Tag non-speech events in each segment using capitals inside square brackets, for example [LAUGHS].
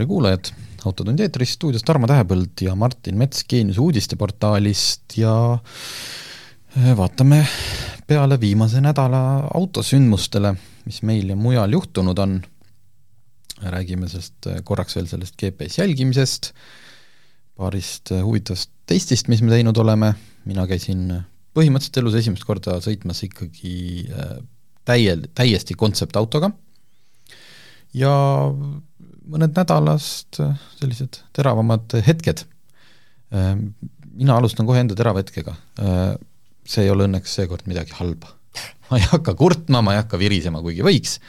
tere kuulajad, Autotundi eetris stuudios Tarmo Tähepõld ja Martin Mets Geeniuse uudisteportaalist ja eh, vaatame peale viimase nädala autosündmustele, mis meil ja mujal juhtunud on, räägime sellest eh, korraks veel sellest GPS jälgimisest, paarist eh, huvitavast testist, mis me teinud oleme, mina käisin põhimõtteliselt elus esimest korda sõitmas ikkagi täiel, täiesti kontseptautoga ja mõned nädalast äh, sellised teravamad hetked. Äh, mina alustan kohe enda terava hetkega. Äh, see ei ole õnneks seekord midagi halba. ma ei hakka kurtma, ma ei hakka virisema, kuigi võiks.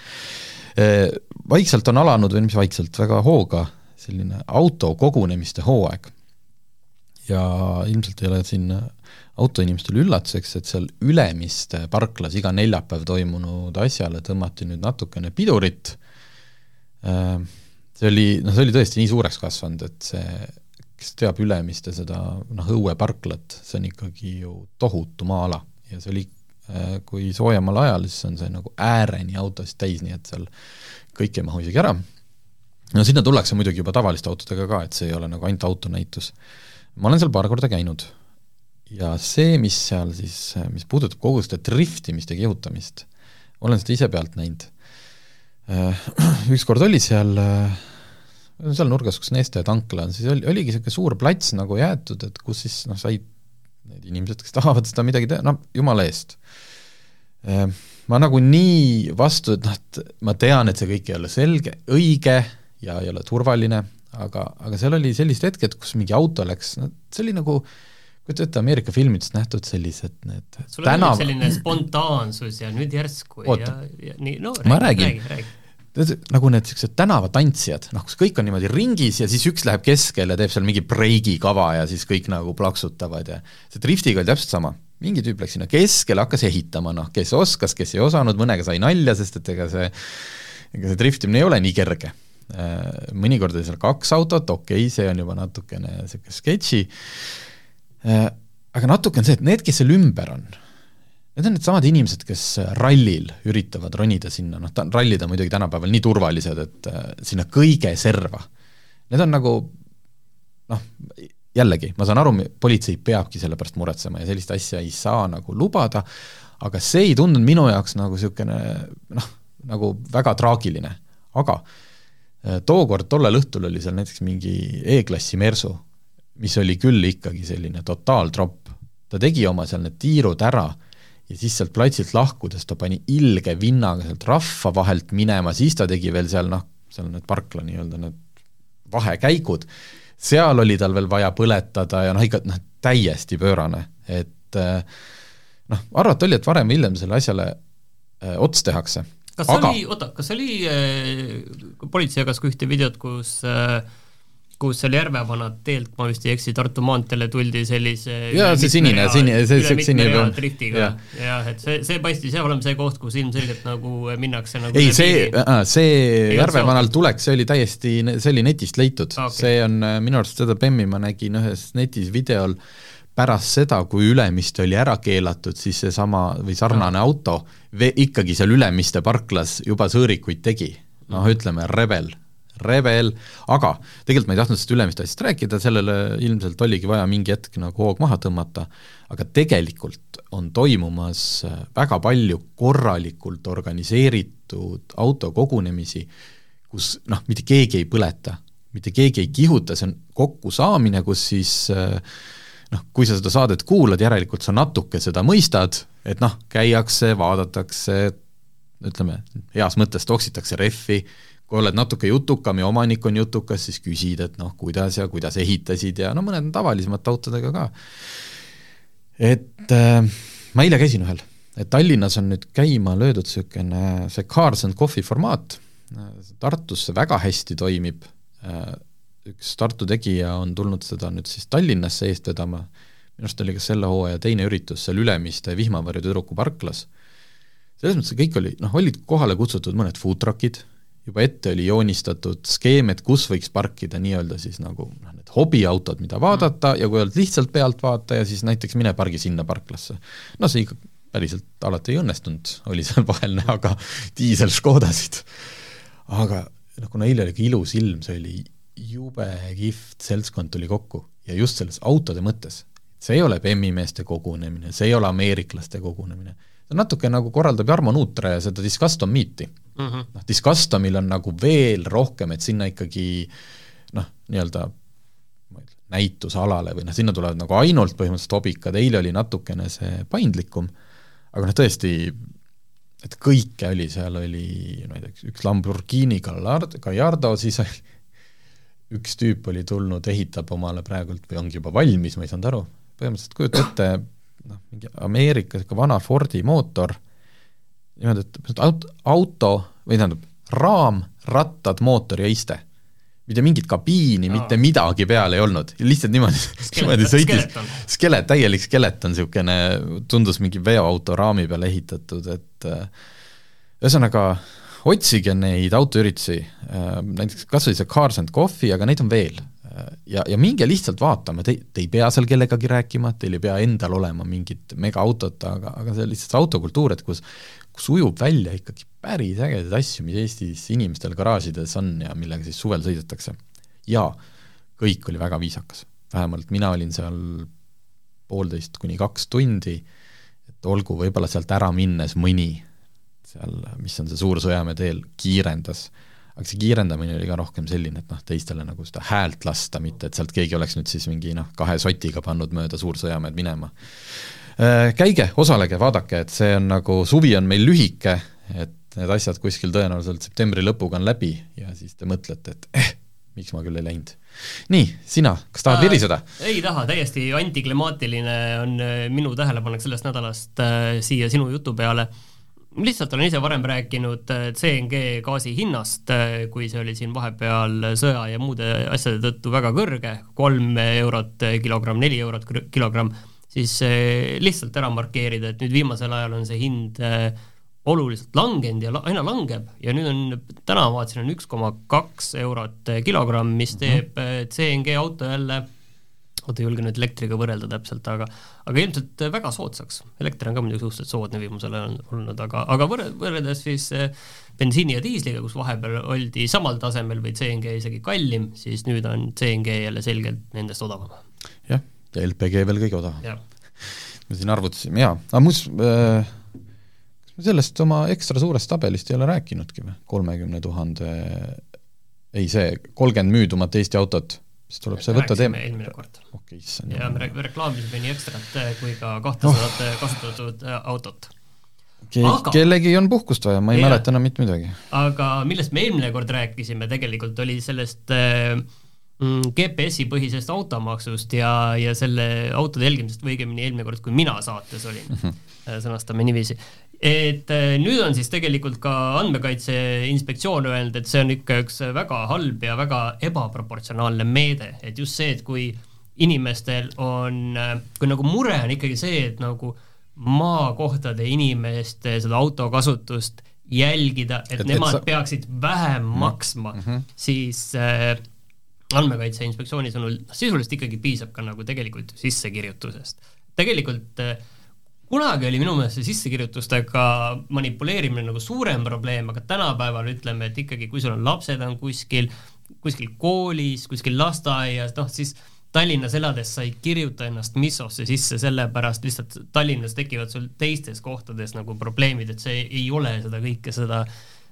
Vaikselt on alanud, või mis vaikselt, väga hooga selline autokogunemiste hooaeg. ja ilmselt ei ole siin autoinimestele üllatuseks, et seal Ülemiste parklas iga neljapäev toimunud asjale tõmmati nüüd natukene pidurit see oli, noh, see oli tõesti nii suureks kasvanud, et see, kes teab Ülemiste seda noh, õueparklat, see on ikkagi ju tohutu maa-ala ja see oli, äh, kui soojemal ajal, siis on see nagu ääreni autosid täis, nii et seal kõik ei mahu isegi ära. no sinna tullakse muidugi juba tavaliste autodega ka, et see ei ole nagu ainult autonäitus. ma olen seal paar korda käinud ja see, mis seal siis, mis puudutab kogu seda driftimist ja kihutamist, olen seda ise pealt näinud. Äh, [CLEARS THROAT] ükskord oli seal äh, seal nurgas, kus Neste tankla on, siis oli, oligi niisugune suur plats nagu jäetud, et kus siis noh, said need inimesed, kes tahavad seda midagi teha, noh, jumala eest. Ehm, ma nagu nii vastu, et noh, et ma tean, et see kõik ei ole selge, õige ja ei ole turvaline, aga, aga seal oli sellised hetked, kus mingi auto läks, no see oli nagu kujuta ette, Ameerika filmidest nähtud sellised need sul tänav... oli selline spontaansus ja nüüd järsku Oot, ja, ja nii, no räägi, räägi, räägi nagu need niisugused tänavatantsijad, noh, kus kõik on niimoodi ringis ja siis üks läheb keskele, teeb seal mingi breigikava ja siis kõik nagu plaksutavad ja see driftiga oli täpselt sama. mingi tüüp läks sinna keskele, hakkas ehitama, noh, kes oskas, kes ei osanud, mõnega sai nalja, sest et ega see, ega see driftimine ei ole nii kerge. Äh, mõnikord oli seal kaks autot, okei okay,, see on juba natukene niisugune sketši, äh, aga natuke on see, et need, kes seal ümber on, Need on needsamad inimesed, kes rallil üritavad ronida sinna, noh, ta, rallid on muidugi tänapäeval nii turvalised, et äh, sinna kõige serva. Need on nagu noh, jällegi, ma saan aru, politsei peabki selle pärast muretsema ja sellist asja ei saa nagu lubada, aga see ei tundunud minu jaoks nagu niisugune noh, nagu väga traagiline, aga äh, tookord, tollel õhtul oli seal näiteks mingi E-klassi Mersu, mis oli küll ikkagi selline totaaltropp, ta tegi oma seal need tiirud ära ja siis sealt platsilt lahkudes ta pani ilge vinnaga sealt rahva vahelt minema, siis ta tegi veel seal noh, seal need parkla nii-öelda need vahekäigud, seal oli tal veel vaja põletada ja noh, ikka noh, täiesti pöörane, et eh, noh, arvata oli, et varem või hiljem selle asjale äh, ots tehakse. kas aga... oli, oota, kas oli äh,, politsei jagas ka ühte videot, kus äh, kus seal Järvevanad teelt, ma vist ei eksi, Tartu maanteele tuldi sellise jaa, see sinine, sinine, see, see sinine ja., jah, et see, see paistis jah olema see koht, kus ilmselgelt nagu minnakse nagu ei, see, see Järvevanal tulek, see oli täiesti, see oli netist leitud. Okay., see on minu arust seda Bemmi ma nägin ühes netis videol. Pärast seda, kui Ülemiste oli ära keelatud, siis seesama või sarnane ja. auto ikkagi seal Ülemiste parklas juba sõõrikuid tegi, noh, ütleme Rebel rebel, aga tegelikult ma ei tahtnud sellest Ülemiste asjast rääkida, sellele ilmselt oligi vaja mingi hetk nagu hoog maha tõmmata, aga tegelikult on toimumas väga palju korralikult organiseeritud autokogunemisi, kus noh, mitte keegi ei põleta, mitte keegi ei kihuta, see on kokkusaamine, kus siis noh, kui sa seda saadet kuulad, järelikult sa natuke seda mõistad, et noh, käiakse, vaadatakse, ütleme, heas mõttes toksitakse rehvi, kui oled natuke jutukam ja omanik on jutukas, siis küsid, et noh, kuidas ja kuidas ehitasid ja no mõned tavalisemate autodega ka. et äh, ma eile käisin ühel, et Tallinnas on nüüd käima löödud niisugune see Cars and Coffee formaat, Tartus see väga hästi toimib. Äh,, üks Tartu tegija on tulnud seda nüüd siis Tallinnasse eest vedama, minu arust oli kas selle hooaja teine üritus seal Ülemiste Vihmavarju tüdruku parklas, selles mõttes kõik oli, noh, olid kohale kutsutud mõned food truck'id, juba ette oli joonistatud skeem, et kus võiks parkida nii-öelda siis nagu noh, need hobiautod, mida vaadata ja kui oled lihtsalt pealtvaataja, siis näiteks mine pargi sinna parklasse. no see ikka päriselt alati ei õnnestunud, oli seal [LAUGHS] vahel näha ka diisel Škodasid. aga noh, kuna eile oli ka ilus ilm, see oli jube kihvt seltskond tuli kokku ja just selles autode mõttes, see ei ole Bemmi meeste kogunemine, see ei ole ameeriklaste kogunemine, see natuke nagu korraldab Jarmo Nuutre seda Discustom Meet'i. Mm -hmm.. noh, Discustomil on nagu veel rohkem, et sinna ikkagi noh, nii-öelda näitusalale või noh, sinna tulevad nagu ainult põhimõtteliselt hobikad, eile oli natukene see paindlikum, aga noh, tõesti, et kõike oli, seal oli, ma ei tea, üks Lamborghini Gallardo, siis oli üks tüüp oli tulnud, ehitab omale praegult või ongi juba valmis, ma ei saanud aru, põhimõtteliselt kujuta ette, noh, mingi Ameerika niisugune vana Fordi mootor, niimoodi, et auto, auto või tähendab, raam, rattad, mootor ja iste. mitte mingit kabiini no., mitte midagi peal ei olnud, lihtsalt niimoodi, [LAUGHS] niimoodi sõitis, skelet, täielik skeleton, niisugune, tundus mingi veoauto raami peale ehitatud, et ühesõnaga otsige neid autoüritusi, näiteks kas või see Cars and Coffee, aga neid on veel ja, ja minge lihtsalt vaatama, te, te ei pea seal kellegagi rääkima, teil ei pea endal olema mingit megaautot, aga, aga see on lihtsalt see autokultuur, et kus kus ujub välja ikkagi päris ägedaid asju, mis Eestis inimestel garaažides on ja millega siis suvel sõidetakse. ja kõik oli väga viisakas, vähemalt mina olin seal poolteist kuni kaks tundi, et olgu, võib-olla sealt ära minnes mõni seal, mis on see Suur Sõjamäe teel, kiirendas aga see kiirendamine oli ka rohkem selline, et noh, teistele nagu seda häält lasta, mitte et sealt keegi oleks nüüd siis mingi noh, kahe sotiga pannud mööda Suur-Sõjamäed minema. Äh, käige, osalege, vaadake, et see on nagu, suvi on meil lühike, et need asjad kuskil tõenäoliselt septembri lõpuga on läbi ja siis te mõtlete, et eh, miks ma küll ei läinud. nii, sina, kas tahad viriseda äh,? ei taha, täiesti antiklimaatiline on äh, minu tähelepanek sellest nädalast äh, siia sinu jutu peale äh, lihtsalt olen ise varem rääkinud äh, CNG gaasi hinnast, äh, kui see oli siin vahepeal sõja ja muude asjade tõttu väga kõrge, kolm eurot kilogramm, neli eurot kilogramm, siis äh, lihtsalt ära markeerida, et nüüd viimasel ajal on see hind oluliselt langenud ja aina langeb ja nüüd on, täna ma vaatasin, on üks koma kaks eurot kilogramm, mis mhm. teeb CNG auto jälle oota, ei julge nüüd elektriga võrrelda täpselt, aga aga ilmselt väga soodsaks. elekter on ka muidugi suhteliselt soodne viimasel ajal olnud, aga, aga võrre-, võrreldes siis eh, bensiini ja diisliga, kus vahepeal oldi samal tasemel või CNG isegi kallim, siis nüüd on CNG jälle selgelt nendest odavam. jah, ja LPG veel kõige odavam. me siin arvutasime, jaa, aga muuseas äh, kas me sellest oma ekstra suurest tabelist ei ole rääkinudki või, kolmekümne tuhande ei see, kolmkümmend müüdumat Eesti autot siis tuleb see võtta teema. eelmine kord. okei okay,, ja me reklaamisime nii ekstrat eh, kui ka kahtesadat oh. kasutatud eh, autot. Aga, kellegi on puhkust vaja, ma ei ja, mäleta enam mitte midagi. aga millest me eelmine kord rääkisime tegelikult, oli sellest äh, GPS-i põhisest automaksust ja, ja selle autode jälgimisest või õigemini eelmine kord, kui mina saates olin mm, -hmm. sõnastame niiviisi et äh, nüüd on siis tegelikult ka Andmekaitse Inspektsioon öelnud, et see on ikka üks väga halb ja väga ebaproportsionaalne meede, et just see, et kui inimestel on, äh, kui nagu mure on ikkagi see, et nagu maakohtade inimeste seda autokasutust jälgida, et, nemad et sa... peaksid vähem mm. maksma mm, -hmm. siis äh, andmekaitse inspektsiooni sõnul sisuliselt ikkagi piisab ka nagu tegelikult sissekirjutusest. tegelikult äh, kunagi oli minu meelest see sissekirjutustega manipuleerimine nagu suurem probleem, aga tänapäeval ütleme, et ikkagi, kui sul on lapsed on kuskil, kuskil koolis, kuskil lasteaias, noh siis Tallinnas elades sa ei kirjuta ennast Missosse sisse, sellepärast lihtsalt Tallinnas tekivad sul teistes kohtades nagu probleemid, et see ei ole seda kõike, seda,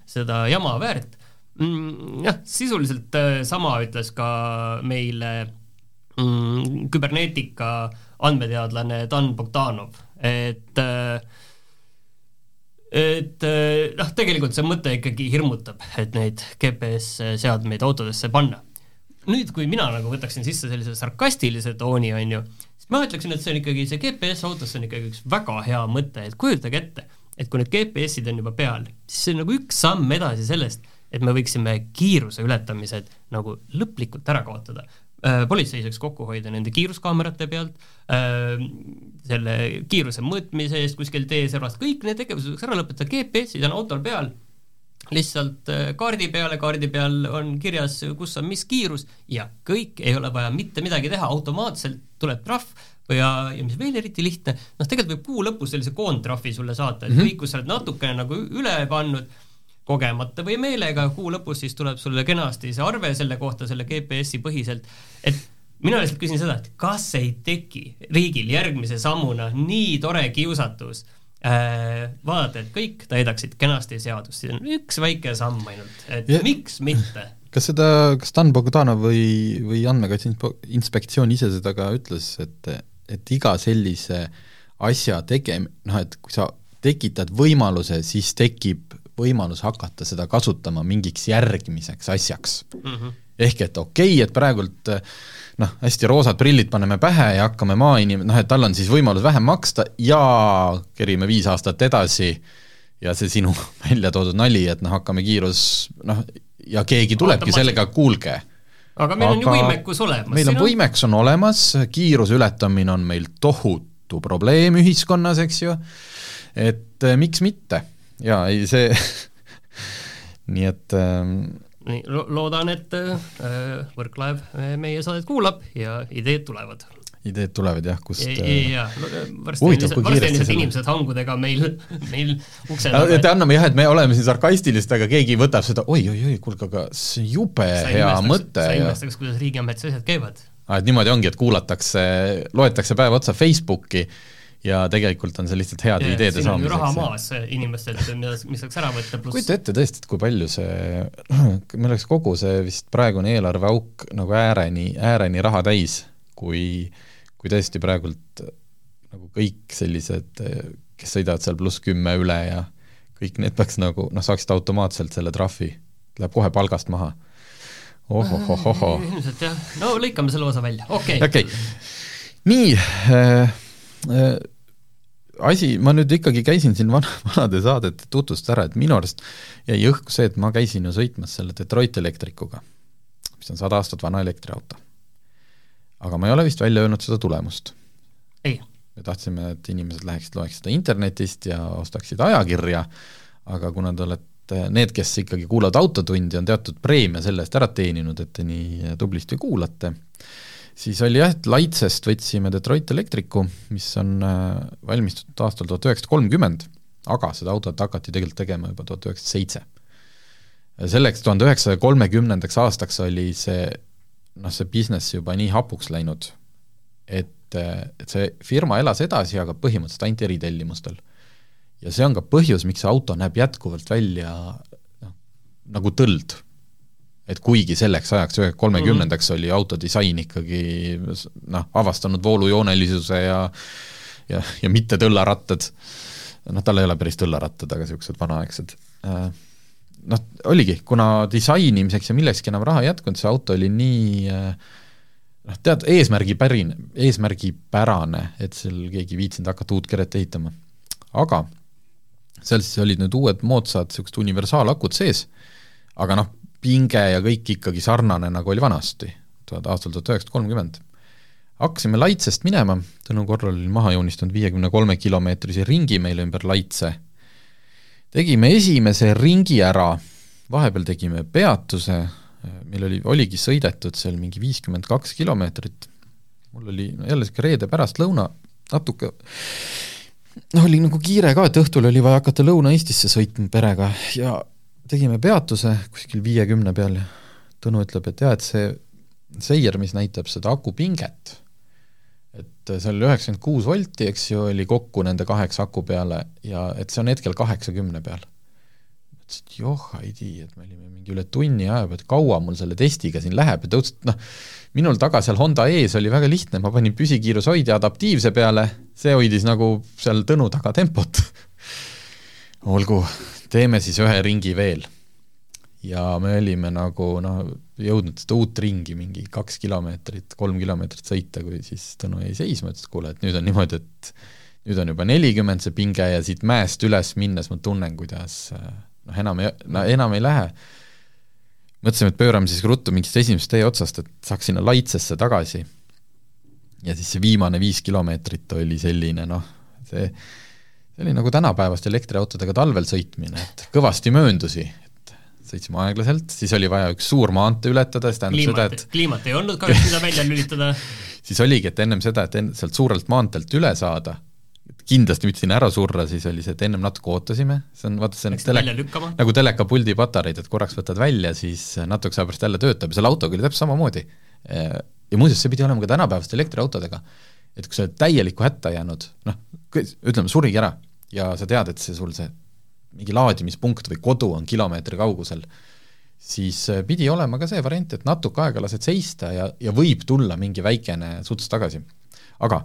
seda jama väärt mm,. jah, sisuliselt äh, sama ütles ka meile mm, küberneetika andmeteadlane Dan Bogdanov et et noh, tegelikult see mõte ikkagi hirmutab, et neid GPS-seadmeid autodesse panna. nüüd, kui mina nagu võtaksin sisse sellise sarkastilise tooni, on ju, siis ma ütleksin, et see on ikkagi, see GPS autosse on ikkagi üks väga hea mõte, et kujutage ette, et kui need GPS-id on juba peal, siis see on nagu üks samm edasi sellest, et me võiksime kiiruse ületamised nagu lõplikult ära kaotada Äh, politsei saaks kokku hoida nende kiiruskaamerate pealt, äh, selle kiiruse mõõtmise eest kuskil teeservas, kõik need tegevused võiks ära lõpetada, GPS-id on autol peal, lihtsalt äh, kaardi peale, kaardi peal on kirjas, kus on mis kiirus ja kõik, ei ole vaja mitte midagi teha, automaatselt tuleb trahv ja, ja mis veel eriti lihtne, noh, tegelikult võib kuu lõpus sellise koondtrahvi sulle saata, et -hmm. kõik, kus sa oled natukene nagu üle pannud, kogemata või meelega, kuu lõpus siis tuleb sulle kenasti see arve selle kohta, selle GPS-i põhiselt, et mina lihtsalt küsin seda, et kas ei teki riigil järgmise sammuna nii tore kiusatus äh, vaadata, et kõik täidaksid kenasti seadust, see on üks väike samm ainult, et ja, miks mitte? [LAUGHS] kas seda, kas Dan Bogdanov või, või Andmekaitse Inspektsioon ise seda ka ütles, et, et iga sellise asja tegem-, noh et kui sa tekitad võimaluse, siis tekib võimalus hakata seda kasutama mingiks järgmiseks asjaks mm. -hmm. ehk et okei okay,, et praegult noh, hästi roosad prillid paneme pähe ja hakkame maainimene, noh et tal on siis võimalus vähem maksta ja kerime viis aastat edasi ja see sinu [LAUGHS] välja toodud nali, et noh, hakkame kiirus noh, ja keegi tulebki sellega, kuulge aga meil aga on ju võimekus olemas. meil on võimekus on olemas, kiiruse ületamine on meil tohutu probleem ühiskonnas, eks ju, et eh, miks mitte jaa, ei see [LAUGHS] nii et ähm, nii lo, loodan, et äh, Võrklaev äh, meie saadet kuulab ja ideed tulevad. ideed tulevad jah, kust jaa, varsti on lihtsalt, varsti on lihtsalt inimesed hangudega meil, [LAUGHS] meil ukse taga. et anname jah, et me oleme siin sarkastilised, aga keegi võtab seda oi-oi-oi, kuulge, aga see on jube sa hea mõte. sa imestaks, kuidas riigiametis asjad käivad. aa, et niimoodi ongi, et kuulatakse, loetakse päev otsa Facebooki ja tegelikult on see lihtsalt heade yeah, ideede saamiseks. raha maas inimestelt, mida, mis saaks ära võtta, pluss kujuta ette tõesti, et kui palju see, [CLEARS THROAT] meil oleks kogu see vist praegune eelarveauk nagu ääreni, ääreni raha täis, kui, kui tõesti praegult nagu kõik sellised, kes sõidavad seal pluss kümme üle ja kõik need peaks nagu noh, saaksid automaatselt selle trahvi, läheb kohe palgast maha ohohohoho. ilmselt jah, no lõikame selle osa välja, okei okay.. okei okay., nii äh, Äh, asi, ma nüüd ikkagi käisin siin vana, [LAUGHS] vanade saadete tutvust ära, et minu arust jäi õhku see, et ma käisin ju sõitmas selle Detroit elektrikuga, mis on sada aastat vana elektriauto. aga ma ei ole vist välja öelnud seda tulemust. ei. me tahtsime, et inimesed läheksid, loeks seda internetist ja ostaksid ajakirja, aga kuna te olete need, kes ikkagi kuulavad Autotundi, on teatud preemia selle eest ära teeninud, et te nii tublisti kuulate, siis oli jah, et Laitsest võtsime Detroit Electricu, mis on äh, valmistatud aastal tuhat üheksasada kolmkümmend, aga seda autot hakati tegelikult tegema juba tuhat üheksasada seitse. selleks tuhande üheksasaja kolmekümnendaks aastaks oli see noh, see business juba nii hapuks läinud, et, et see firma elas edasi, aga põhimõtteliselt ainult eritellimustel. ja see on ka põhjus, miks see auto näeb jätkuvalt välja noh, nagu tõld et kuigi selleks ajaks, kolmekümnendaks mm -hmm. oli autodisain ikkagi noh, avastanud voolujoonelisuse ja ja, ja mitte tõllarattad, noh, tal ei ole päris tõllarattad, aga niisugused vanaaegsed. Äh, noh, oligi, kuna disainimiseks ja millekski enam raha ei jätkunud, see auto oli nii äh, noh, tead, eesmärgipärine, eesmärgipärane, et seal keegi ei viitsinud hakata uut keret ehitama. aga seal siis olid nüüd uued moodsad niisugused universaalakud sees, aga noh, pinge ja kõik ikkagi sarnane, nagu oli vanasti, tuhat, aastal tuhat üheksasada kolmkümmend. hakkasime Laitsest minema, Tõnu Korral oli maha joonistanud viiekümne kolme kilomeetrise ringi meile ümber Laitse, tegime esimese ringi ära, vahepeal tegime peatuse, meil oli, oligi sõidetud seal mingi viiskümmend kaks kilomeetrit, mul oli jälle niisugune reede pärastlõuna, natuke noh, oli nagu kiire ka, et õhtul oli vaja hakata Lõuna-Eestisse sõitma perega ja tegime peatuse kuskil viiekümne peal ja Tõnu ütleb, et jaa, et see seier, mis näitab seda akupinget, et seal oli üheksakümmend kuus volti, eks ju, oli kokku nende kaheksa aku peale ja et see on hetkel kaheksakümne peal. ütlesin, et joh, ei tea, et me olime mingi üle tunni aja peal, et kaua mul selle testiga siin läheb ja ta ütles, et noh, minul taga seal Honda ees oli väga lihtne, ma panin püsikiirushoidja adaptiivse peale, see hoidis nagu seal Tõnu taga tempot [LAUGHS] olgu, teeme siis ühe ringi veel. ja me olime nagu noh, jõudnud seda uut ringi, mingi kaks kilomeetrit, kolm kilomeetrit sõita, kui siis Tõnu jäi seisma, ütles, et kuule, et nüüd on niimoodi, et nüüd on juba nelikümmend see pinge ja siit mäest üles minnes ma tunnen, kuidas noh, enam ei, no enam ei lähe. mõtlesime, et pöörame siis ruttu mingist esimesest tee otsast, et saaks sinna Laitsesse tagasi. ja siis see viimane viis kilomeetrit oli selline noh, see, see oli nagu tänapäevaste elektriautodega talvel sõitmine, et kõvasti mööndusi, et sõitsime aeglaselt, siis oli vaja üks suur maantee ületada, see tähendab kliimat, seda, et kliimat ei olnud kahjuks, mida välja lülitada [LAUGHS] siis oligi, et ennem seda, et enne sealt suurelt maanteelt üle saada, kindlasti mitte sinna ära surra, siis oli see, et ennem natuke ootasime, see on, vaata, see on lükkama? nagu telekapuldi patareid, et korraks võtad välja, siis natukese aja pärast jälle töötab ja selle autoga oli täpselt samamoodi. ja muuseas, see pidi olema ka tänapäevaste elektriautodega. et kui sa oled täielikku hätta jäänud, noh, ütleme, surigi ära ja sa tead, et see sul see mingi laadimispunkt või kodu on kilomeetri kaugusel, siis äh, pidi olema ka see variant, et natuke aega lased seista ja, ja võib tulla mingi väikene suts tagasi. aga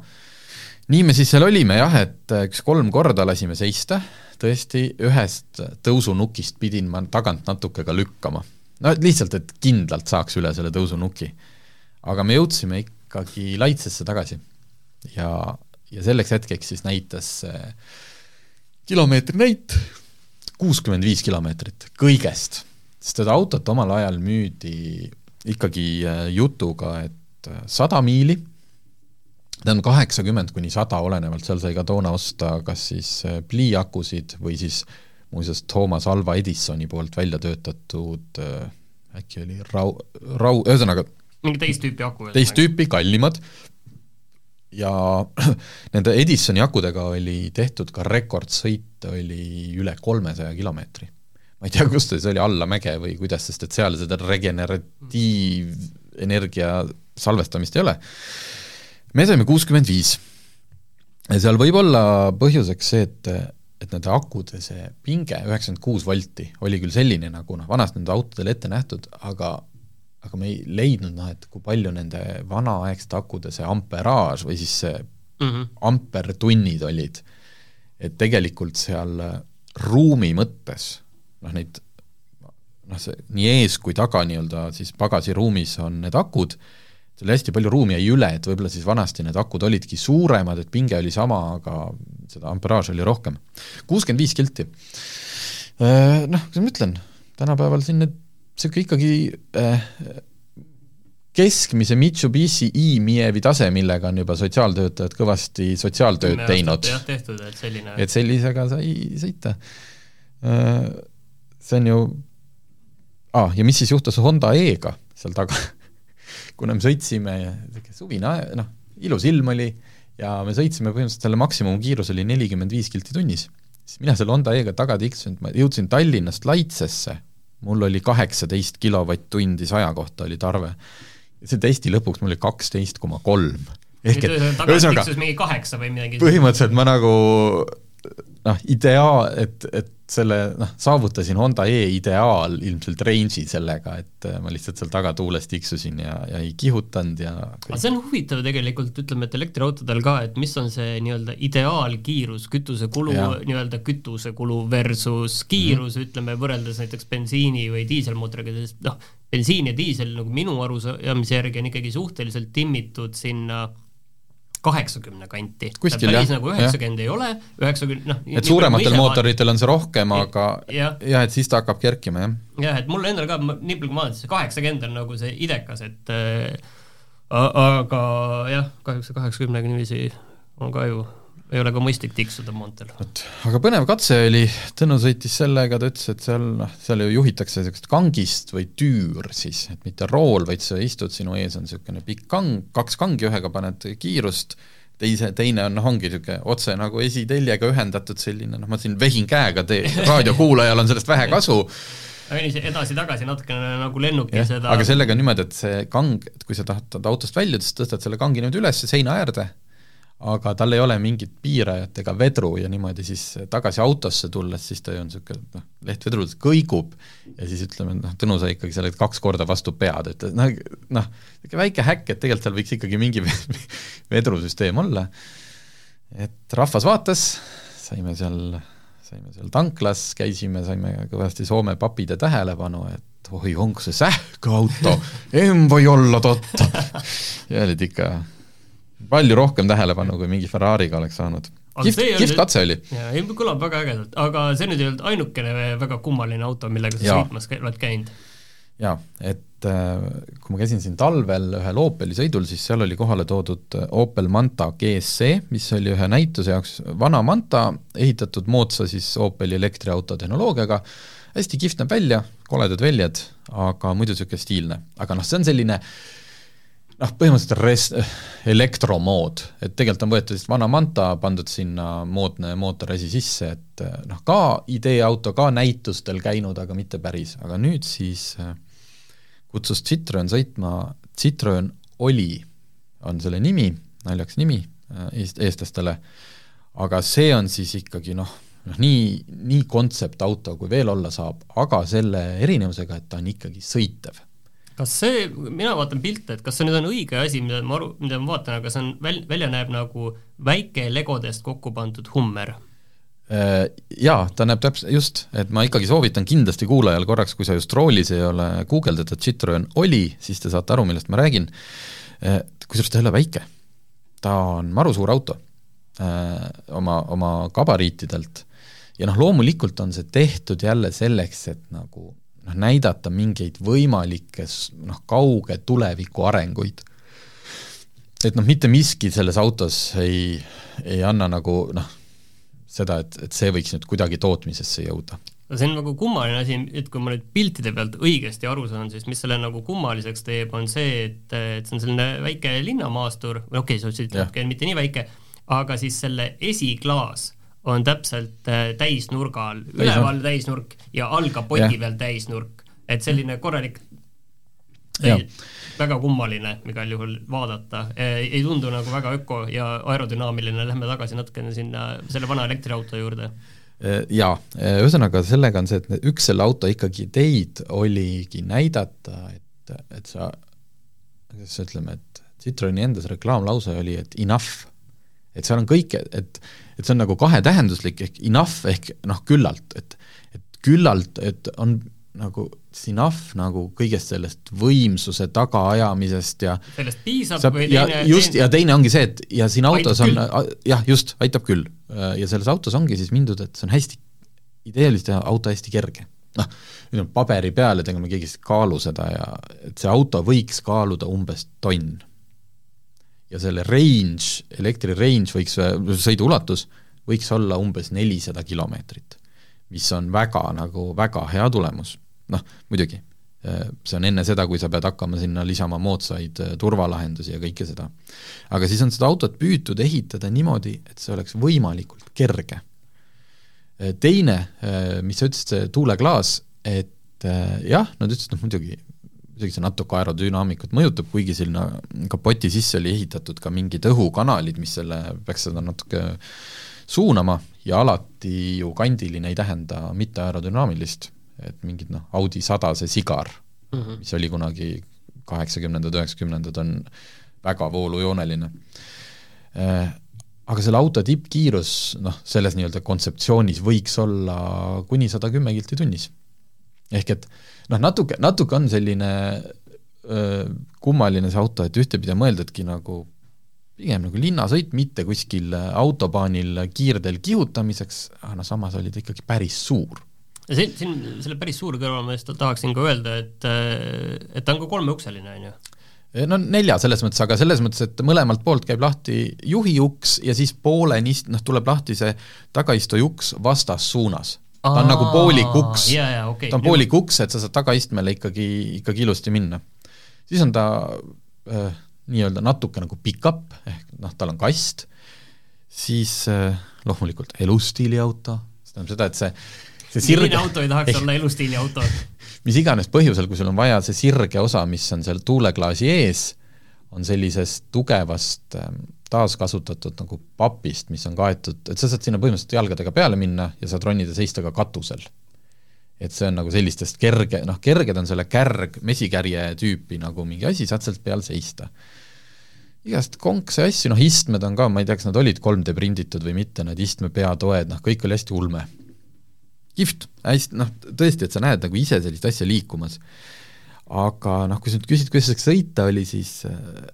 nii me siis seal olime jah, et äh, üks kolm korda lasime seista, tõesti, ühest tõusunukist pidin ma tagant natuke ka lükkama. no lihtsalt, et kindlalt saaks üle selle tõusunuki. aga me jõudsime ikkagi Laitsesse tagasi ja, ja selleks hetkeks siis näitas see kilomeetri näit. kuuskümmend viis kilomeetrit kõigest, sest seda autot omal ajal müüdi ikkagi äh, jutuga, et äh, sada miili, ta on kaheksakümmend kuni sada, olenevalt, seal sai ka toona osta kas siis äh, pliiakusid või siis muuseas Toomas Alva Edisoni poolt välja töötatud äkki oli rau-, rau-, ühesõnaga mingi teist tüüpi aku. teist tüüpi, kallimad, ja [CLEARS THROAT] nende Edisoni akudega oli tehtud ka rekordsõit, oli üle kolmesaja kilomeetri. ma ei tea, kust see oli, alla mäge või kuidas, sest et seal seda regeneratiivenergia salvestamist ei ole. me saime kuuskümmend viis. ja seal võib olla põhjuseks see, et, et nende akude see pinge, üheksakümmend kuus volti, oli küll selline, nagu noh, vanasti nende autodel ette nähtud, aga aga me ei leidnud noh, et kui palju nende vanaaegsete akude see amperaaž või siis see mm -hmm. ampertunnid olid, et tegelikult seal ruumi mõttes noh, neid noh, see nii ees kui taga nii-öelda siis pagasiruumis on need akud, seal hästi palju ruumi jäi üle, et võib-olla siis vanasti need akud olidki suuremad, et pinge oli sama, aga seda amperaaži oli rohkem. kuuskümmend viis kilti. Noh, kuidas ma ütlen, tänapäeval siin need niisugune ikkagi äh, keskmise Mitsubishi e-Mievi tase, millega on juba sotsiaaltöötajad kõvasti sotsiaaltööd teinud. jah, tehtud, et selline et sellisega sai sõita. Äh, see on ju ah,, ja mis siis juhtus Honda E-ga seal taga [LAUGHS] kuna me sõitsime, suvine, noh, ilus ilm oli ja me sõitsime põhimõtteliselt selle maksimumkiirus oli nelikümmend viis kilti tunnis, siis mina selle Honda E-ga taga tiksusin, ma jõudsin Tallinnast Laitsesse, mul oli kaheksateist kilovatt-tundi saja kohta oli tarve see testi lõpuks mul oli kaksteist koma kolm. ehk et ühesõnaga põhimõtteliselt ma nagu noh, ideaal, et, et selle noh, saavutasin Honda E ideaal ilmselt range'i sellega, et ma lihtsalt seal tagatuules tiksusin ja, ja ei kihutanud ja aga see on huvitav tegelikult, ütleme, et elektriautodel ka, et mis on see nii-öelda ideaalkiirus, kütusekulu, nii-öelda kütusekulu versus kiirus mm, -hmm. ütleme, võrreldes näiteks bensiini või diiselmootoriga, sest noh, bensiin ja diisel nagu minu arusaamise järgi on ikkagi suhteliselt timmitud sinna kaheksakümne kanti. päris jah, nagu üheksakümmend ei ole, üheksakümmend noh et suurematel mootoritel on see rohkem, aga jah ja, et siis ta hakkab kerkima, jah. jah, et mul endal ka, nii palju kui ma olen, see kaheksakümmend on nagu see idekas, et äh, aga jah, kahjuks see kaheksakümnega niiviisi on ka ju ei ole ka mõistlik tiksuda maanteel. vot, aga põnev katse oli, Tõnu sõitis sellega, ta ütles, et seal noh, seal ju juhitakse niisugust kangist või tüür siis, et mitte rool, vaid sa istud, sinu ees on niisugune pikk kang, kaks kangi, ühega paned kiirust, teise, teine on noh, ongi niisugune otse nagu esiteljega ühendatud selline noh, ma siin vehin käega, tee, raadiokuulajal on sellest vähe kasu, edasi-tagasi natukene nagu lennuki ja, seda aga sellega on niimoodi, et see kang, et kui sa tahad autost väljuda, siis tõstad selle kangi niimoodi üles seina äärde aga tal ei ole mingit piirajat ega vedru ja niimoodi siis tagasi autosse tulles, siis ta ju on niisugune noh, leht vedrul kõigub ja siis ütleme, noh, Tõnu sai ikkagi selle kaks korda vastu pead, et noh, noh, niisugune väike häkk, et tegelikult seal võiks ikkagi mingi [LAUGHS] vedrusüsteem olla. et rahvas vaatas, saime seal, saime seal tanklas, käisime, saime kõvasti Soome papide tähelepanu, et oi, onko see sähköauto, en või olla totta [LAUGHS] ja olid ikka palju rohkem tähelepanu, kui mingi Ferrari'ga oleks saanud. kihvt, kihvt katse oli. jaa, ei kõlab väga ägedalt, aga see nüüd ei olnud ainukene väga kummaline auto, millega sa sõitmas oled käinud? jaa, et äh, kui ma käisin siin talvel ühel Opeli sõidul, siis seal oli kohale toodud Opel Manta GSC, mis oli ühe näituse jaoks vana Manta, ehitatud moodsa siis Opeli elektriauto tehnoloogiaga, hästi kihvt näeb välja, koledad väljad, aga muidu niisugune stiilne. aga noh, see on selline noh, põhimõtteliselt res-, elektromood, et tegelikult on võetud vist vana Manta, pandud sinna moodne mootorasi sisse, et noh, ka ideeauto, ka näitustel käinud, aga mitte päris, aga nüüd siis äh, kutsus Citroen sõitma, Citroen Oli on selle nimi, naljakas nimi äh, eest-, eestlastele, aga see on siis ikkagi noh, noh nii, nii kontseptauto, kui veel olla saab, aga selle erinevusega, et ta on ikkagi sõitev. Kas see, mina vaatan pilte, et kas see nüüd on õige asi, mida ma aru, mida ma vaatan, aga see on väl-, välja näeb nagu väike legodest kokku pandud Hummer. Äh, jaa, ta näeb täpselt, just, et ma ikkagi soovitan kindlasti kuulajal korraks, kui sa just roolis ei ole guugeldada Citroen oli, siis te saate aru, millest ma räägin, äh, kusjuures ta ei ole väike. ta on maru suur auto äh, oma, oma gabariitidelt. Ja noh, loomulikult on see tehtud jälle selleks, et nagu noh, näidata mingeid võimalikke noh, kauge tuleviku arenguid. et noh, mitte miski selles autos ei, ei anna nagu noh, seda, et, et see võiks nüüd kuidagi tootmisesse jõuda. see on nagu kummaline asi, et kui ma nüüd piltide pealt õigesti aru saan, siis mis selle nagu kummaliseks teeb, on see, et, et see on selline väike linnamaastur, või okei okay,, sa ütlesid, et mitte nii väike, aga siis selle esiklaas on täpselt äh, täisnurgal, üleval täisnurk ja all kapoti peal täisnurk, et selline korralik täis, väga kummaline igal juhul vaadata, ei tundu nagu väga öko ja aerodünaamiline, lähme tagasi natukene sinna selle vana elektriauto juurde. Jaa, ühesõnaga sellega on see, et üks selle auto ikkagi ideid oligi näidata, et, et sa, kuidas ütleme, et Citroeni enda see reklaamlause oli, et enough. et seal on kõik, et, et see on nagu kahetähenduslik ehk enough ehk noh, küllalt, et, et küllalt, et on nagu enough nagu kõigest sellest võimsuse tagaajamisest ja sellest piisab saab, või teine ja just, ja teine ongi see, et ja siin autos on, jah, just, aitab küll. ja selles autos ongi siis mindud, et see on hästi, ideaalist teha auto hästi kerge. noh, ütleme paberi peal, et ega me keegi ei kaalu seda ja et see auto võiks kaaluda umbes tonn. Ja selle range, elektri range võiks, sõidu ulatus võiks olla umbes nelisada kilomeetrit, mis on väga nagu, väga hea tulemus noh, muidugi, äh, see on enne seda, kui sa pead hakkama sinna lisama moodsaid äh, turvalahendusi ja kõike seda. aga siis on seda autot püütud ehitada niimoodi, et see oleks võimalikult kerge. Äh, teine, mis sa ütlesid, see tuuleklaas, et jah, nad ütlesid, noh muidugi, muidugi see natuke aerodünaamikut mõjutab, kuigi sinna kapoti sisse oli ehitatud ka mingid õhukanalid, mis selle, peaks seda natuke suunama ja alati ju kandiline ei tähenda mitte aerodünaamilist et mingid noh, Audi sadase sigar mm, -hmm. mis oli kunagi kaheksakümnendad, üheksakümnendad, on väga voolujooneline. Äh, aga selle auto tippkiirus noh, selles nii-öelda kontseptsioonis võiks olla kuni sada kümme kilti tunnis. Ehk et noh, natuke, natuke on selline öö, kummaline see auto, et ühtepidi on mõeldudki nagu pigem nagu linnasõit, mitte kuskil autobaanil kiirdel kihutamiseks, aga noh, samas oli ta ikkagi päris suur siin, siin selle päris suure kõrval ma just tahaksin ka öelda, et, et ta on ka kolmeukseline, on ju no nelja selles mõttes, aga selles mõttes, et mõlemalt poolt käib lahti juhi uks ja siis pooleni noh, tuleb lahti see tagaistuja uks vastassuunas. Ta on nagu poolik uks, okay. ta on poolik uks, et sa saad tagaistmele ikkagi, ikkagi ilusti minna. siis on ta äh, nii-öelda natuke nagu pick-up, ehk noh, tal on kast, siis äh, loomulikult elustiili auto, see tähendab seda, et see see sirge milline auto ei tahaks olla [LAUGHS] elustiili auto? mis iganes põhjusel, kui sul on vaja see sirge osa, mis on seal tuuleklaasi ees, on sellisest tugevast ähm, taaskasutatud nagu papist, mis on kaetud, et sa saad sinna põhimõtteliselt jalgadega peale minna ja saad ronida seista ka katusel. et see on nagu sellistest kerge, noh, kerged on selle kärg, mesikärje tüüpi nagu mingi asi, saad sealt peal seista. igast konkse asju, noh istmed on ka, ma ei tea, kas nad olid 3D prinditud või mitte, need istmepeatoed, noh kõik oli hästi ulme kihvt, hästi noh, tõesti, et sa näed nagu ise sellist asja liikumas. Aga noh, kui sa nüüd küsid, kuidas sõita oli, siis äh,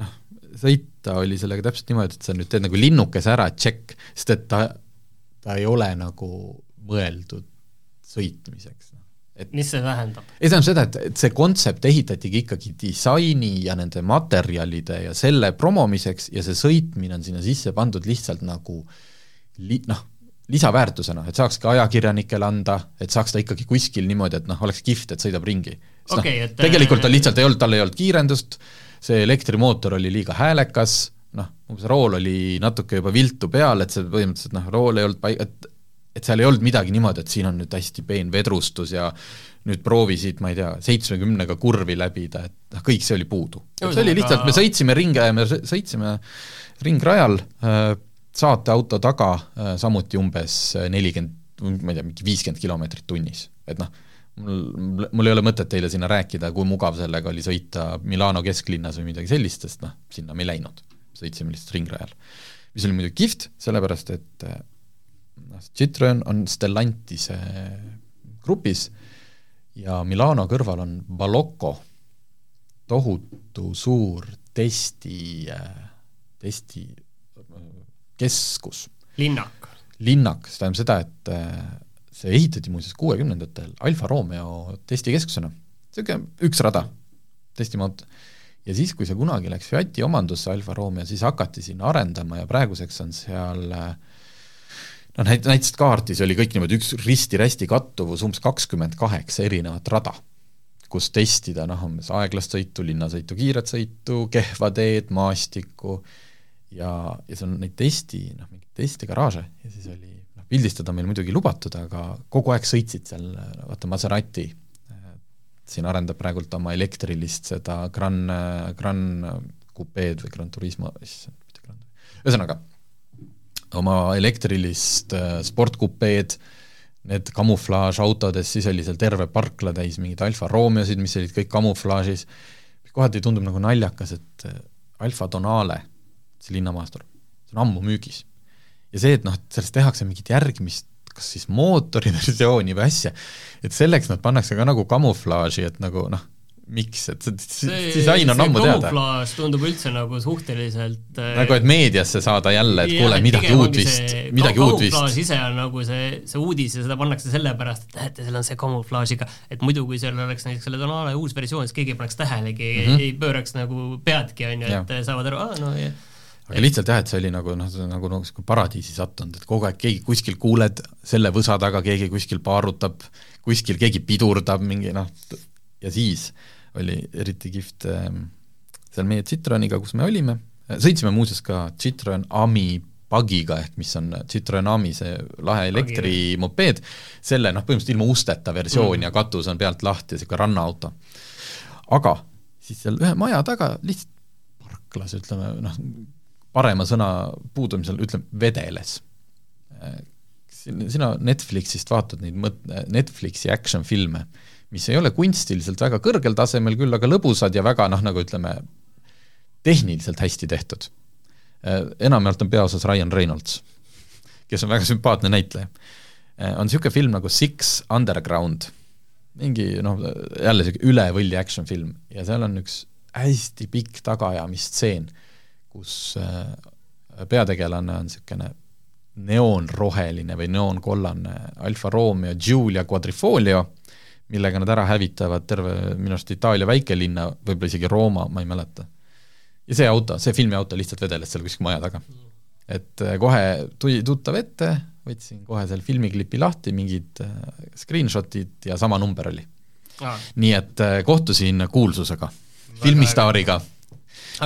noh, sõita oli sellega täpselt niimoodi, et sa nüüd teed nagu linnukese ära, tšekk, sest et ta, ta ei ole nagu mõeldud sõitmiseks. et mis see tähendab? ei, tähendab seda, et, et see kontsept ehitatigi ikkagi disaini ja nende materjalide ja selle promomiseks ja see sõitmine on sinna sisse pandud lihtsalt nagu li-, noh, lisaväärtusena, et saaks ka ajakirjanikele anda, et saaks ta ikkagi kuskil niimoodi, et noh, oleks kihvt, et sõidab ringi. Okay, noh, tegelikult tal lihtsalt ei olnud, tal ei olnud kiirendust, see elektrimootor oli liiga häälekas, noh, umbes rool oli natuke juba viltu peal, et see põhimõtteliselt noh, rool ei olnud pai-, et et seal ei olnud midagi niimoodi, et siin on nüüd hästi peen vedrustus ja nüüd proovi siit, ma ei tea, seitsmekümnega kurvi läbida, et noh, kõik see oli puudu. see oli lihtsalt, me sõitsime ringi, me sõ- sõitsime ringrajal äh, saateauto taga äh, samuti umbes nelikümmend, ma ei tea, mingi viiskümmend kilomeetrit tunnis, et noh, mul, mul ei ole mõtet teile sinna rääkida, kui mugav sellega oli sõita Milano kesklinnas või midagi sellist, sest noh, sinna me ei läinud, sõitsime lihtsalt ringrajal. mis oli muidugi kihvt, sellepärast et äh, noh, Citroen on Stellantise grupis ja Milano kõrval on Balocco, tohutu suur testi, testi keskus, linnak. linnak, see tähendab seda, et äh, see ehitati muuseas kuuekümnendatel Alfa Romeo testikeskusena, niisugune üks rada, testimaut. ja siis, kui see kunagi läks Fiati omandusse, Alfa Romeo, siis hakati sinna arendama ja praeguseks on seal noh, näit-, näiteks kaardis oli kõik niimoodi üks risti-rästi kattuvus, umbes kakskümmend kaheksa erinevat rada, kus testida noh, umbes aeglast sõitu, linnasõitu, kiiret sõitu, kehva teed, maastikku. Ja, ja seal on neid testi, noh, mingeid testigaraaže ja siis oli pildistada meil muidugi lubatud, aga kogu aeg sõitsid seal, vaata Maserati, siin arendab praegult oma elektrilist seda Gran, Gran Coupe'd või Gran Turismo, issand, mitte Gran, ühesõnaga, oma elektrilist äh, sportkupeed, need kamuflaažautodes, siis oli seal terve parkla täis mingeid Alfa Romeosid, mis olid kõik kamuflaažis, kohati tundub nagu naljakas, et äh, Alfa Tonale, see linnamaastur, see on ammu müügis. Ja see, et noh, et sellest tehakse mingit järgmist kas siis mootoriversiooni või asja, et selleks nad pannakse ka nagu kamuflaaži, et nagu noh, miks, et see disain on ammu teada. kamuflaaž tundub üldse nagu suhteliselt nagu et meediasse saada jälle, et kuule, midagi uut vist, midagi uut vist. kamuflaaž ise on nagu see, see uudis ja seda pannakse sellepärast, et näete, seal on see kamuflaažiga, et muidu kui seal oleks näiteks selle Donale uus versioon, siis keegi ei paneks tähelegi mm, -hmm. ei pööraks nagu peadki, on ju, et saavad aru, aa no ja lihtsalt jah, et see oli nagu noh, nagu nagu niisugune paradiisi sattunud, et kogu aeg keegi kuskil kuuled selle võsa taga, keegi kuskil paarutab, kuskil keegi pidurdab mingi noh, ja siis oli eriti kihvt ähm, seal meie Citroeniga, kus me olime, sõitsime muuseas ka Citroen Ami pagiga, ehk mis on Citroen Ami, see lahe elektrimopeed, selle noh, põhimõtteliselt ilma usteta versioon mm. ja katus on pealt lahti, niisugune rannaauto. aga siis seal ühe maja taga lihtsalt parklas, ütleme noh, parema sõna puudumisel ütleme, vedeles. sina Netflixist vaatad neid mõt-, Netflixi action-filme, mis ei ole kunstiliselt väga kõrgel tasemel küll, aga lõbusad ja väga noh, nagu ütleme, tehniliselt hästi tehtud. enamjaolt on peaosas Ryan Reynolds, kes on väga sümpaatne näitleja. on niisugune film nagu Six Underground, mingi noh, jälle niisugune üle võlli action-film ja seal on üks hästi pikk tagaajamistseen kus peategelane on niisugune neoonroheline või neoonkollane Alfa Romeo Giulia Quadrifoglio, millega nad ära hävitavad terve minu arust Itaalia väikelinna, võib-olla isegi Rooma, ma ei mäleta. ja see auto, see filmiauto lihtsalt vedeles seal kuskil maja taga. et kohe tuli tuttav ette, võtsin kohe seal filmiklipi lahti, mingid screenshotid ja sama number oli nii et kohtusin kuulsusega, filmistaariga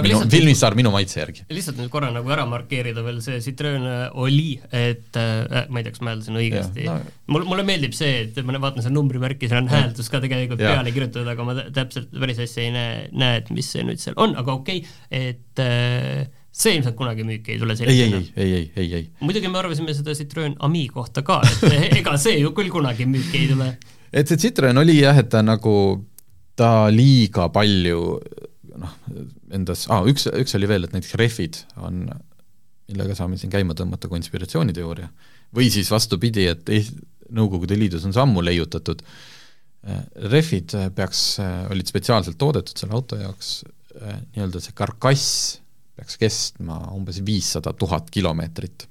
minu, filmistaar minu maitse järgi. lihtsalt nüüd korra nagu ära markeerida veel see Citroen oli, et äh, ma ei tea, kas ma hääldasin õigesti, no. mulle, mulle meeldib see, et ma vaatan seda numbrimärki, seal on hääldus ka tegelikult ja. peale kirjutatud, aga ma täpselt päris hästi ei näe, näe, et mis see nüüd seal on, aga okei okay,, et äh, see ilmselt kunagi müüki ei tule ei, ei, ei, ei, ei, ei. muidugi me arvasime seda Citroen Ami kohta ka, et ega see ju küll kunagi müüki ei tule. et see Citroen oli jah, et ta nagu, ta liiga palju noh, endas ah,, üks, üks oli veel, et näiteks rehvid on, millega saame siin käima tõmmata konspiratsiooniteooria, või siis vastupidi, et Nõukogude Liidus on see ammu leiutatud, rehvid peaks, olid spetsiaalselt toodetud selle auto jaoks, nii-öelda see karkass peaks kestma umbes viissada tuhat kilomeetrit.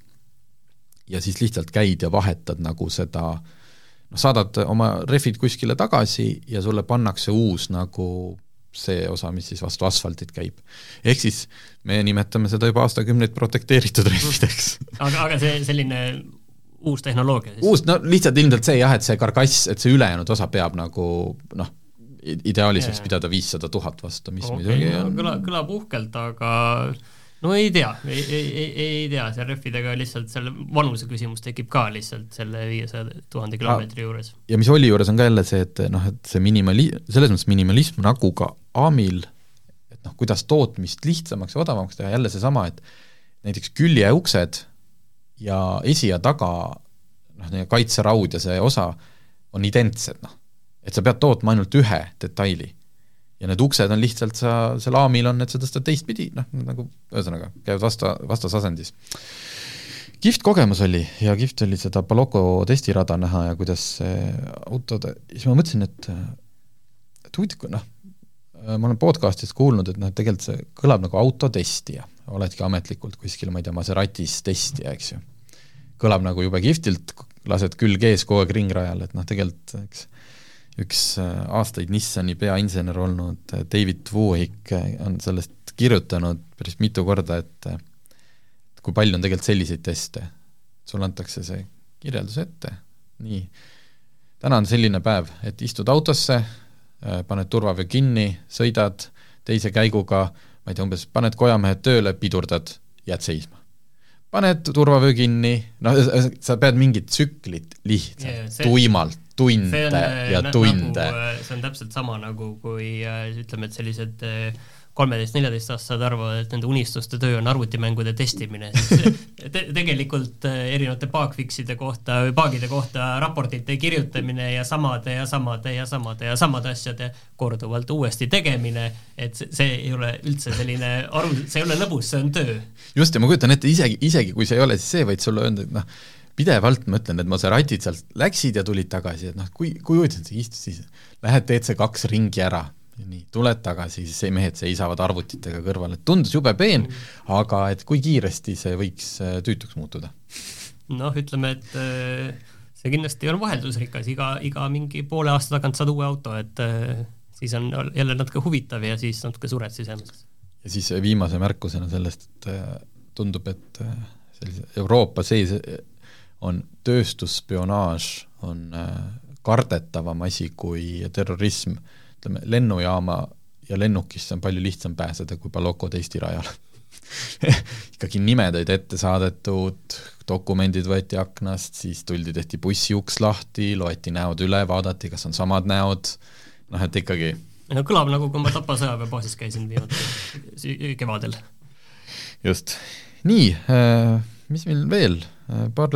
ja siis lihtsalt käid ja vahetad nagu seda noh, saadad oma rehvid kuskile tagasi ja sulle pannakse uus nagu see osa, mis siis vastu asfaltit käib. ehk siis me nimetame seda juba aastakümneid protekteeritud rehvideks aga, aga see selline uus tehnoloogia siis? uus, no lihtsalt ilmselt see jah, et see karkass, et see ülejäänud osa peab nagu noh, ideaalis võiks pidada viissada tuhat vastu, mis okay, muidugi on kõlab, kõlab uhkelt, aga no ei tea, ei, ei, ei, tea, seal rehvidega lihtsalt selle vanuse küsimus tekib ka lihtsalt selle viiesaja tuhande kilomeetri juures. ja mis oli juures, on ka jälle see, et noh, et see minimali-, selles mõttes minimalism nagu ka AMil, et noh, kuidas tootmist lihtsamaks ja odavamaks teha, jälle seesama, et näiteks küljeuksed ja esi ja taga noh, kaitseraud ja see osa on identsed, noh et sa pead tootma ainult ühe detaili. Ja need uksed on lihtsalt sa, seal A-mil on, et sa tõstad teistpidi, noh, nagu ühesõnaga, käivad vasta, vastasasendis. kihvt kogemus oli ja kihvt oli seda Baloko testirada näha ja kuidas autode, siis ma mõtlesin, et et huvitav, noh, ma olen podcast'ist kuulnud, et noh, tegelikult see kõlab nagu autotestija, oledki ametlikult kuskil, ma ei tea, Maseratis testija, eks ju. kõlab nagu jube kihvtilt, lased külg ees kogu aeg ringrajal, et noh, tegelikult eks üks äh, aastaid Nissani peainsener olnud äh, David Wohik äh, on sellest kirjutanud päris mitu korda, et kui palju on tegelikult selliseid teste. sulle antakse see kirjeldus ette, nii, täna on selline päev, et istud autosse, paned turvavöö kinni, sõidad teise käiguga, ma ei tea, umbes paned kojamehed tööle, pidurdad, jääd seisma paned turvavöö kinni, noh, sa pead mingit tsüklit lihtsalt yeah, see, tuimalt tunde on, äh, ja tunde nagu,. Äh, see on täpselt sama nagu, kui äh, ütleme, et sellised kolmeteist-neljateistaastased arvavad, et nende unistuste töö on arvutimängude testimine, siis [LAUGHS] te tegelikult erinevate bugfix'ide kohta või bug'ide kohta raportite kirjutamine ja samade ja samade ja samade ja samade asjade korduvalt uuesti tegemine, et see, see ei ole üldse selline aru, see ei ole lõbus, see on töö. just, ja ma kujutan ette, isegi, isegi kui see ei ole siis see, vaid sulle öelda, et noh, pidevalt mõtlen, et Maseratid sealt läksid ja tulid tagasi, et noh, kui, kui huvitav see istus siis, lähed teed see kaks ringi ära, nii, tuled tagasi, siis see mehed seisavad arvutitega kõrval, et tundus jube peen mm., aga et kui kiiresti see võiks äh, tüütuks muutuda? noh, ütleme, et äh, see kindlasti on vaheldusrikas, iga, iga mingi poole aasta tagant saad uue auto, et äh, siis on jälle natuke huvitav ja siis natuke sured sisemiseks. ja siis viimase märkusena sellest, et tundub, et sellise Euroopa sees on tööstusspionaaž, on kardetavam asi kui terrorism, ütleme, lennujaama ja lennukisse on palju lihtsam pääseda kui Baloko testirajale [LAUGHS] ikkagi nimed olid ette saadetud, dokumendid võeti aknast, siis tuldi, tehti bussiuks lahti, loeti näod üle, vaadati, kas on samad näod, noh et ikkagi no kõlab nagu, kui ma Tapa sõjaväebaasis käisin viimati kevadel. just. nii äh,, mis meil veel, äh, paar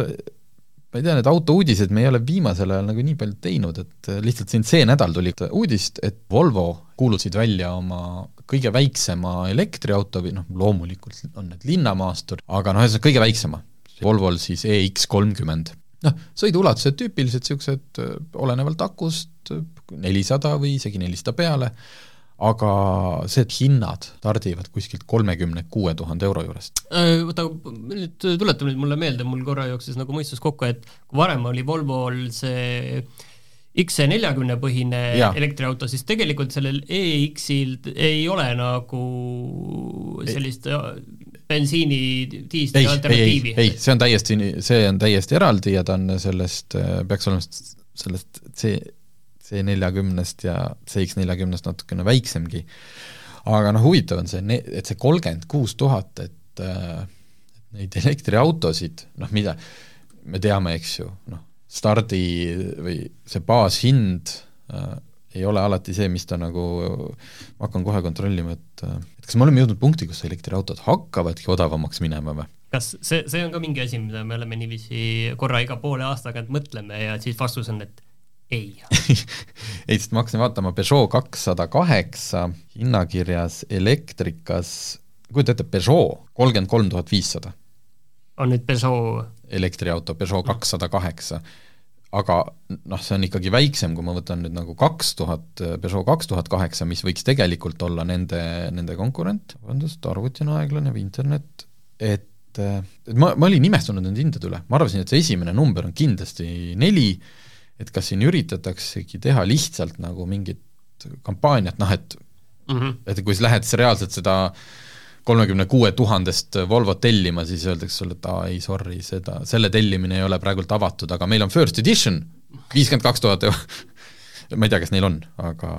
ma ei tea, need autouudised me ei ole viimasel ajal nagu nii palju teinud, et äh, lihtsalt siin see nädal tuli uudist, et Volvo kuulutasid välja oma kõige väiksema elektriauto või noh, loomulikult on need linnamaastur, aga noh, ühesõnaga kõige väiksema. Volvol siis EX kolmkümmend. noh, sõiduulatused tüüpilised niisugused, äh, olenevalt akust, nelisada või isegi nelisada peale, aga see, et hinnad stardivad kuskilt kolmekümne kuue tuhande euro juurest. Äh, oota, nüüd tuleta nüüd mulle meelde, mul korra jooksis nagu mõistus kokku, et kui varem oli Volvol see XC40 põhine ja. elektriauto, siis tegelikult sellel EX-il ei ole nagu sellist ei. bensiini, diisli alternatiivi. ei, see on täiesti, see on täiesti eraldi ja ta on sellest, peaks olema sellest C C neljakümnest ja CX neljakümnest natukene väiksemgi. aga noh, huvitav on see, et see kolmkümmend kuus tuhat, et äh, neid elektriautosid, noh mida, me teame, eks ju, noh, stardi või see baashind äh, ei ole alati see, mis ta nagu, ma hakkan kohe kontrollima, et et kas me oleme jõudnud punkti, kus elektriautod hakkavadki odavamaks minema või? kas see, see on ka mingi asi, mida me oleme niiviisi korra iga poole aasta tagant mõtleme ja siis vastus on, et ei [LAUGHS] ei, sest ma hakkasin vaatama Peugeot kakssada kaheksa hinnakirjas elektrikas, kujuta ette, Peugeot kolmkümmend kolm tuhat viissada. on nüüd Peugeot? elektriauto, Peugeot kakssada kaheksa. aga noh, see on ikkagi väiksem, kui ma võtan nüüd nagu kaks tuhat, Peugeot kaks tuhat kaheksa, mis võiks tegelikult olla nende, nende konkurent, vabandust, arvuti on aeglane või internet, et et ma, ma olin imestunud nende hindade üle, ma arvasin, et see esimene number on kindlasti neli, et kas siin üritataksegi teha lihtsalt nagu mingit kampaaniat, noh et mm -hmm. et kui sa lähed siis reaalselt seda kolmekümne kuue tuhandest Volvot tellima, siis öeldakse sulle, et aa ei, sorry, seda, selle tellimine ei ole praegult avatud, aga meil on first edition, viiskümmend kaks tuhat [LAUGHS] ma ei tea, kas neil on, aga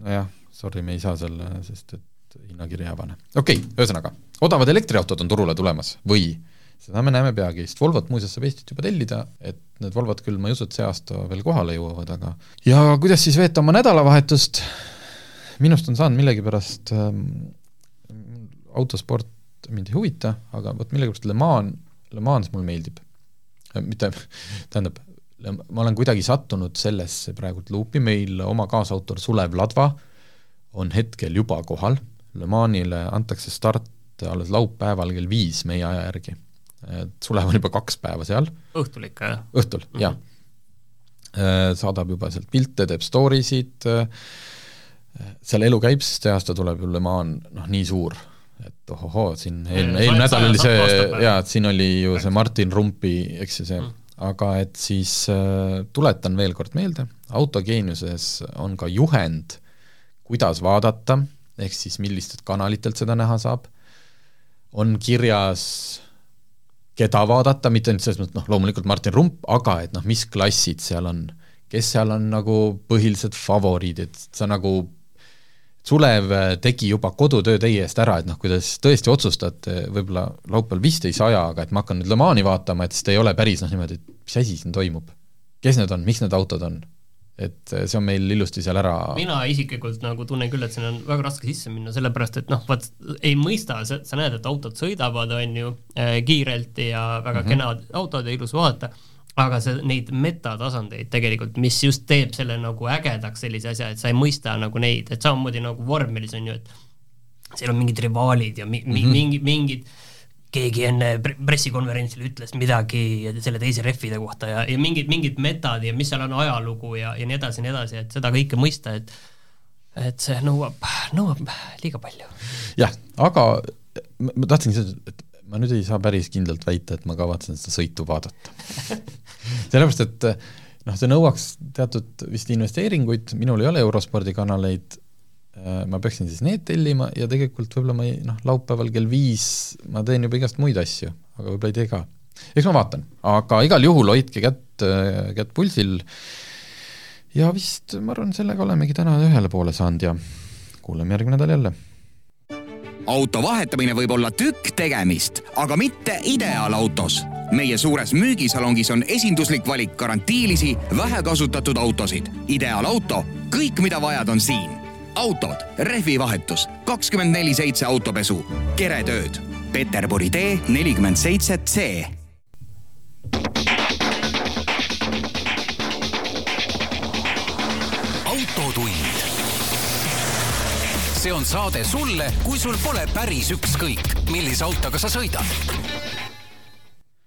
nojah, sorry, me ei saa selle, sest et hinnakiri jäävane. okei okay,, ühesõnaga, odavad elektriautod on turule tulemas või seda me näeme peagi, sest Volvot muuseas saab Eestit juba tellida, et need Volvod küll, ma ei usu, et see aasta veel kohale jõuavad, aga ja kuidas siis veeta oma nädalavahetust, minust on saanud millegipärast ähm, autosport mind ei huvita, aga vot millegipärast Le Mans, Le Mans mulle meeldib. Äh, mitte, tähendab, ma olen kuidagi sattunud sellesse praegult luupi, meil oma kaasautor Sulev Ladva on hetkel juba kohal, Le Manile antakse start alles laupäeval kell viis meie aja järgi. Et Sulev on juba kaks päeva seal. õhtul ikka, jah? õhtul mm, -hmm. jah. Äh, saadab juba sealt pilte, teeb story sid, äh, seal elu käib, sest see aasta tuleb ju Le Mans noh, nii suur, et ohohoo, siin eelmine, eelmine nädal oli see, jaa, et siin oli ju see Martin Rumpi, eks ju, see mm aga et siis äh, tuletan veel kord meelde, autogeeniuses on ka juhend, kuidas vaadata, ehk siis millistelt kanalitelt seda näha saab, on kirjas, keda vaadata, mitte ainult selles mõttes, noh loomulikult Martin Rump, aga et noh, mis klassid seal on, kes seal on nagu põhilised favoriidid, sa nagu Sulev tegi juba kodutöö teie eest ära, et noh, kui te siis tõesti otsustate võib-olla laupäeval vist ei saja, aga et ma hakkan nüüd Le Mani vaatama, et siis te ei ole päris noh, niimoodi, et mis asi siin toimub. kes need on, miks need autod on? Et see on meil ilusti seal ära mina isiklikult nagu tunnen küll, et siin on väga raske sisse minna, sellepärast et noh, vaat ei mõista, sa, näed, et autod sõidavad, on ju, äh, kiirelt ja väga mm -hmm. kenad autod ja ilus vaadata aga see, neid metatasandeid tegelikult, mis just teeb selle nagu ägedaks sellise asja, et sa ei mõista nagu neid, et samamoodi nagu vormelis on ju, et seal on mingid rivaalid ja mi- mm, -hmm. mingid, mingid keegi enne pressikonverentsil ütles midagi selle teise rehvide kohta ja, ja mingid, mingid metad ja mis seal on ajalugu ja, ja nii edasi ja nii edasi, et seda kõike mõista, et et see nõuab, nõuab liiga palju. jah, aga ma tahtsingi seda, et ma nüüd ei saa päris kindlalt väita, et ma kavatsen seda sõitu vaadata [LAUGHS] sellepärast, et noh, see nõuaks teatud vist investeeringuid, minul ei ole eurospordi kanaleid, äh, ma peaksin siis need tellima ja tegelikult võib-olla ma ei noh, laupäeval kell viis ma teen juba igast muid asju, aga võib-olla ei tee ka. eks ma vaatan, aga igal juhul hoidke kätt, äh, kätt pulsil ja vist ma arvan, sellega olemegi täna ühele poole saanud ja kuuleme järgmine nädal jälle auto vahetamine võib olla tükk tegemist, aga mitte ideaalautos. meie suures müügisalongis on esinduslik valik garantiilisi, vähekasutatud autosid. ideaalauto, kõik, mida vajad, on siin. Autod, rehvivahetus, kakskümmend neli seitse autopesu, keretööd. Peterburi tee nelikümmend seitse C. See on saade sulle, kui sul pole päris ükskõik, millise autoga sa sõidad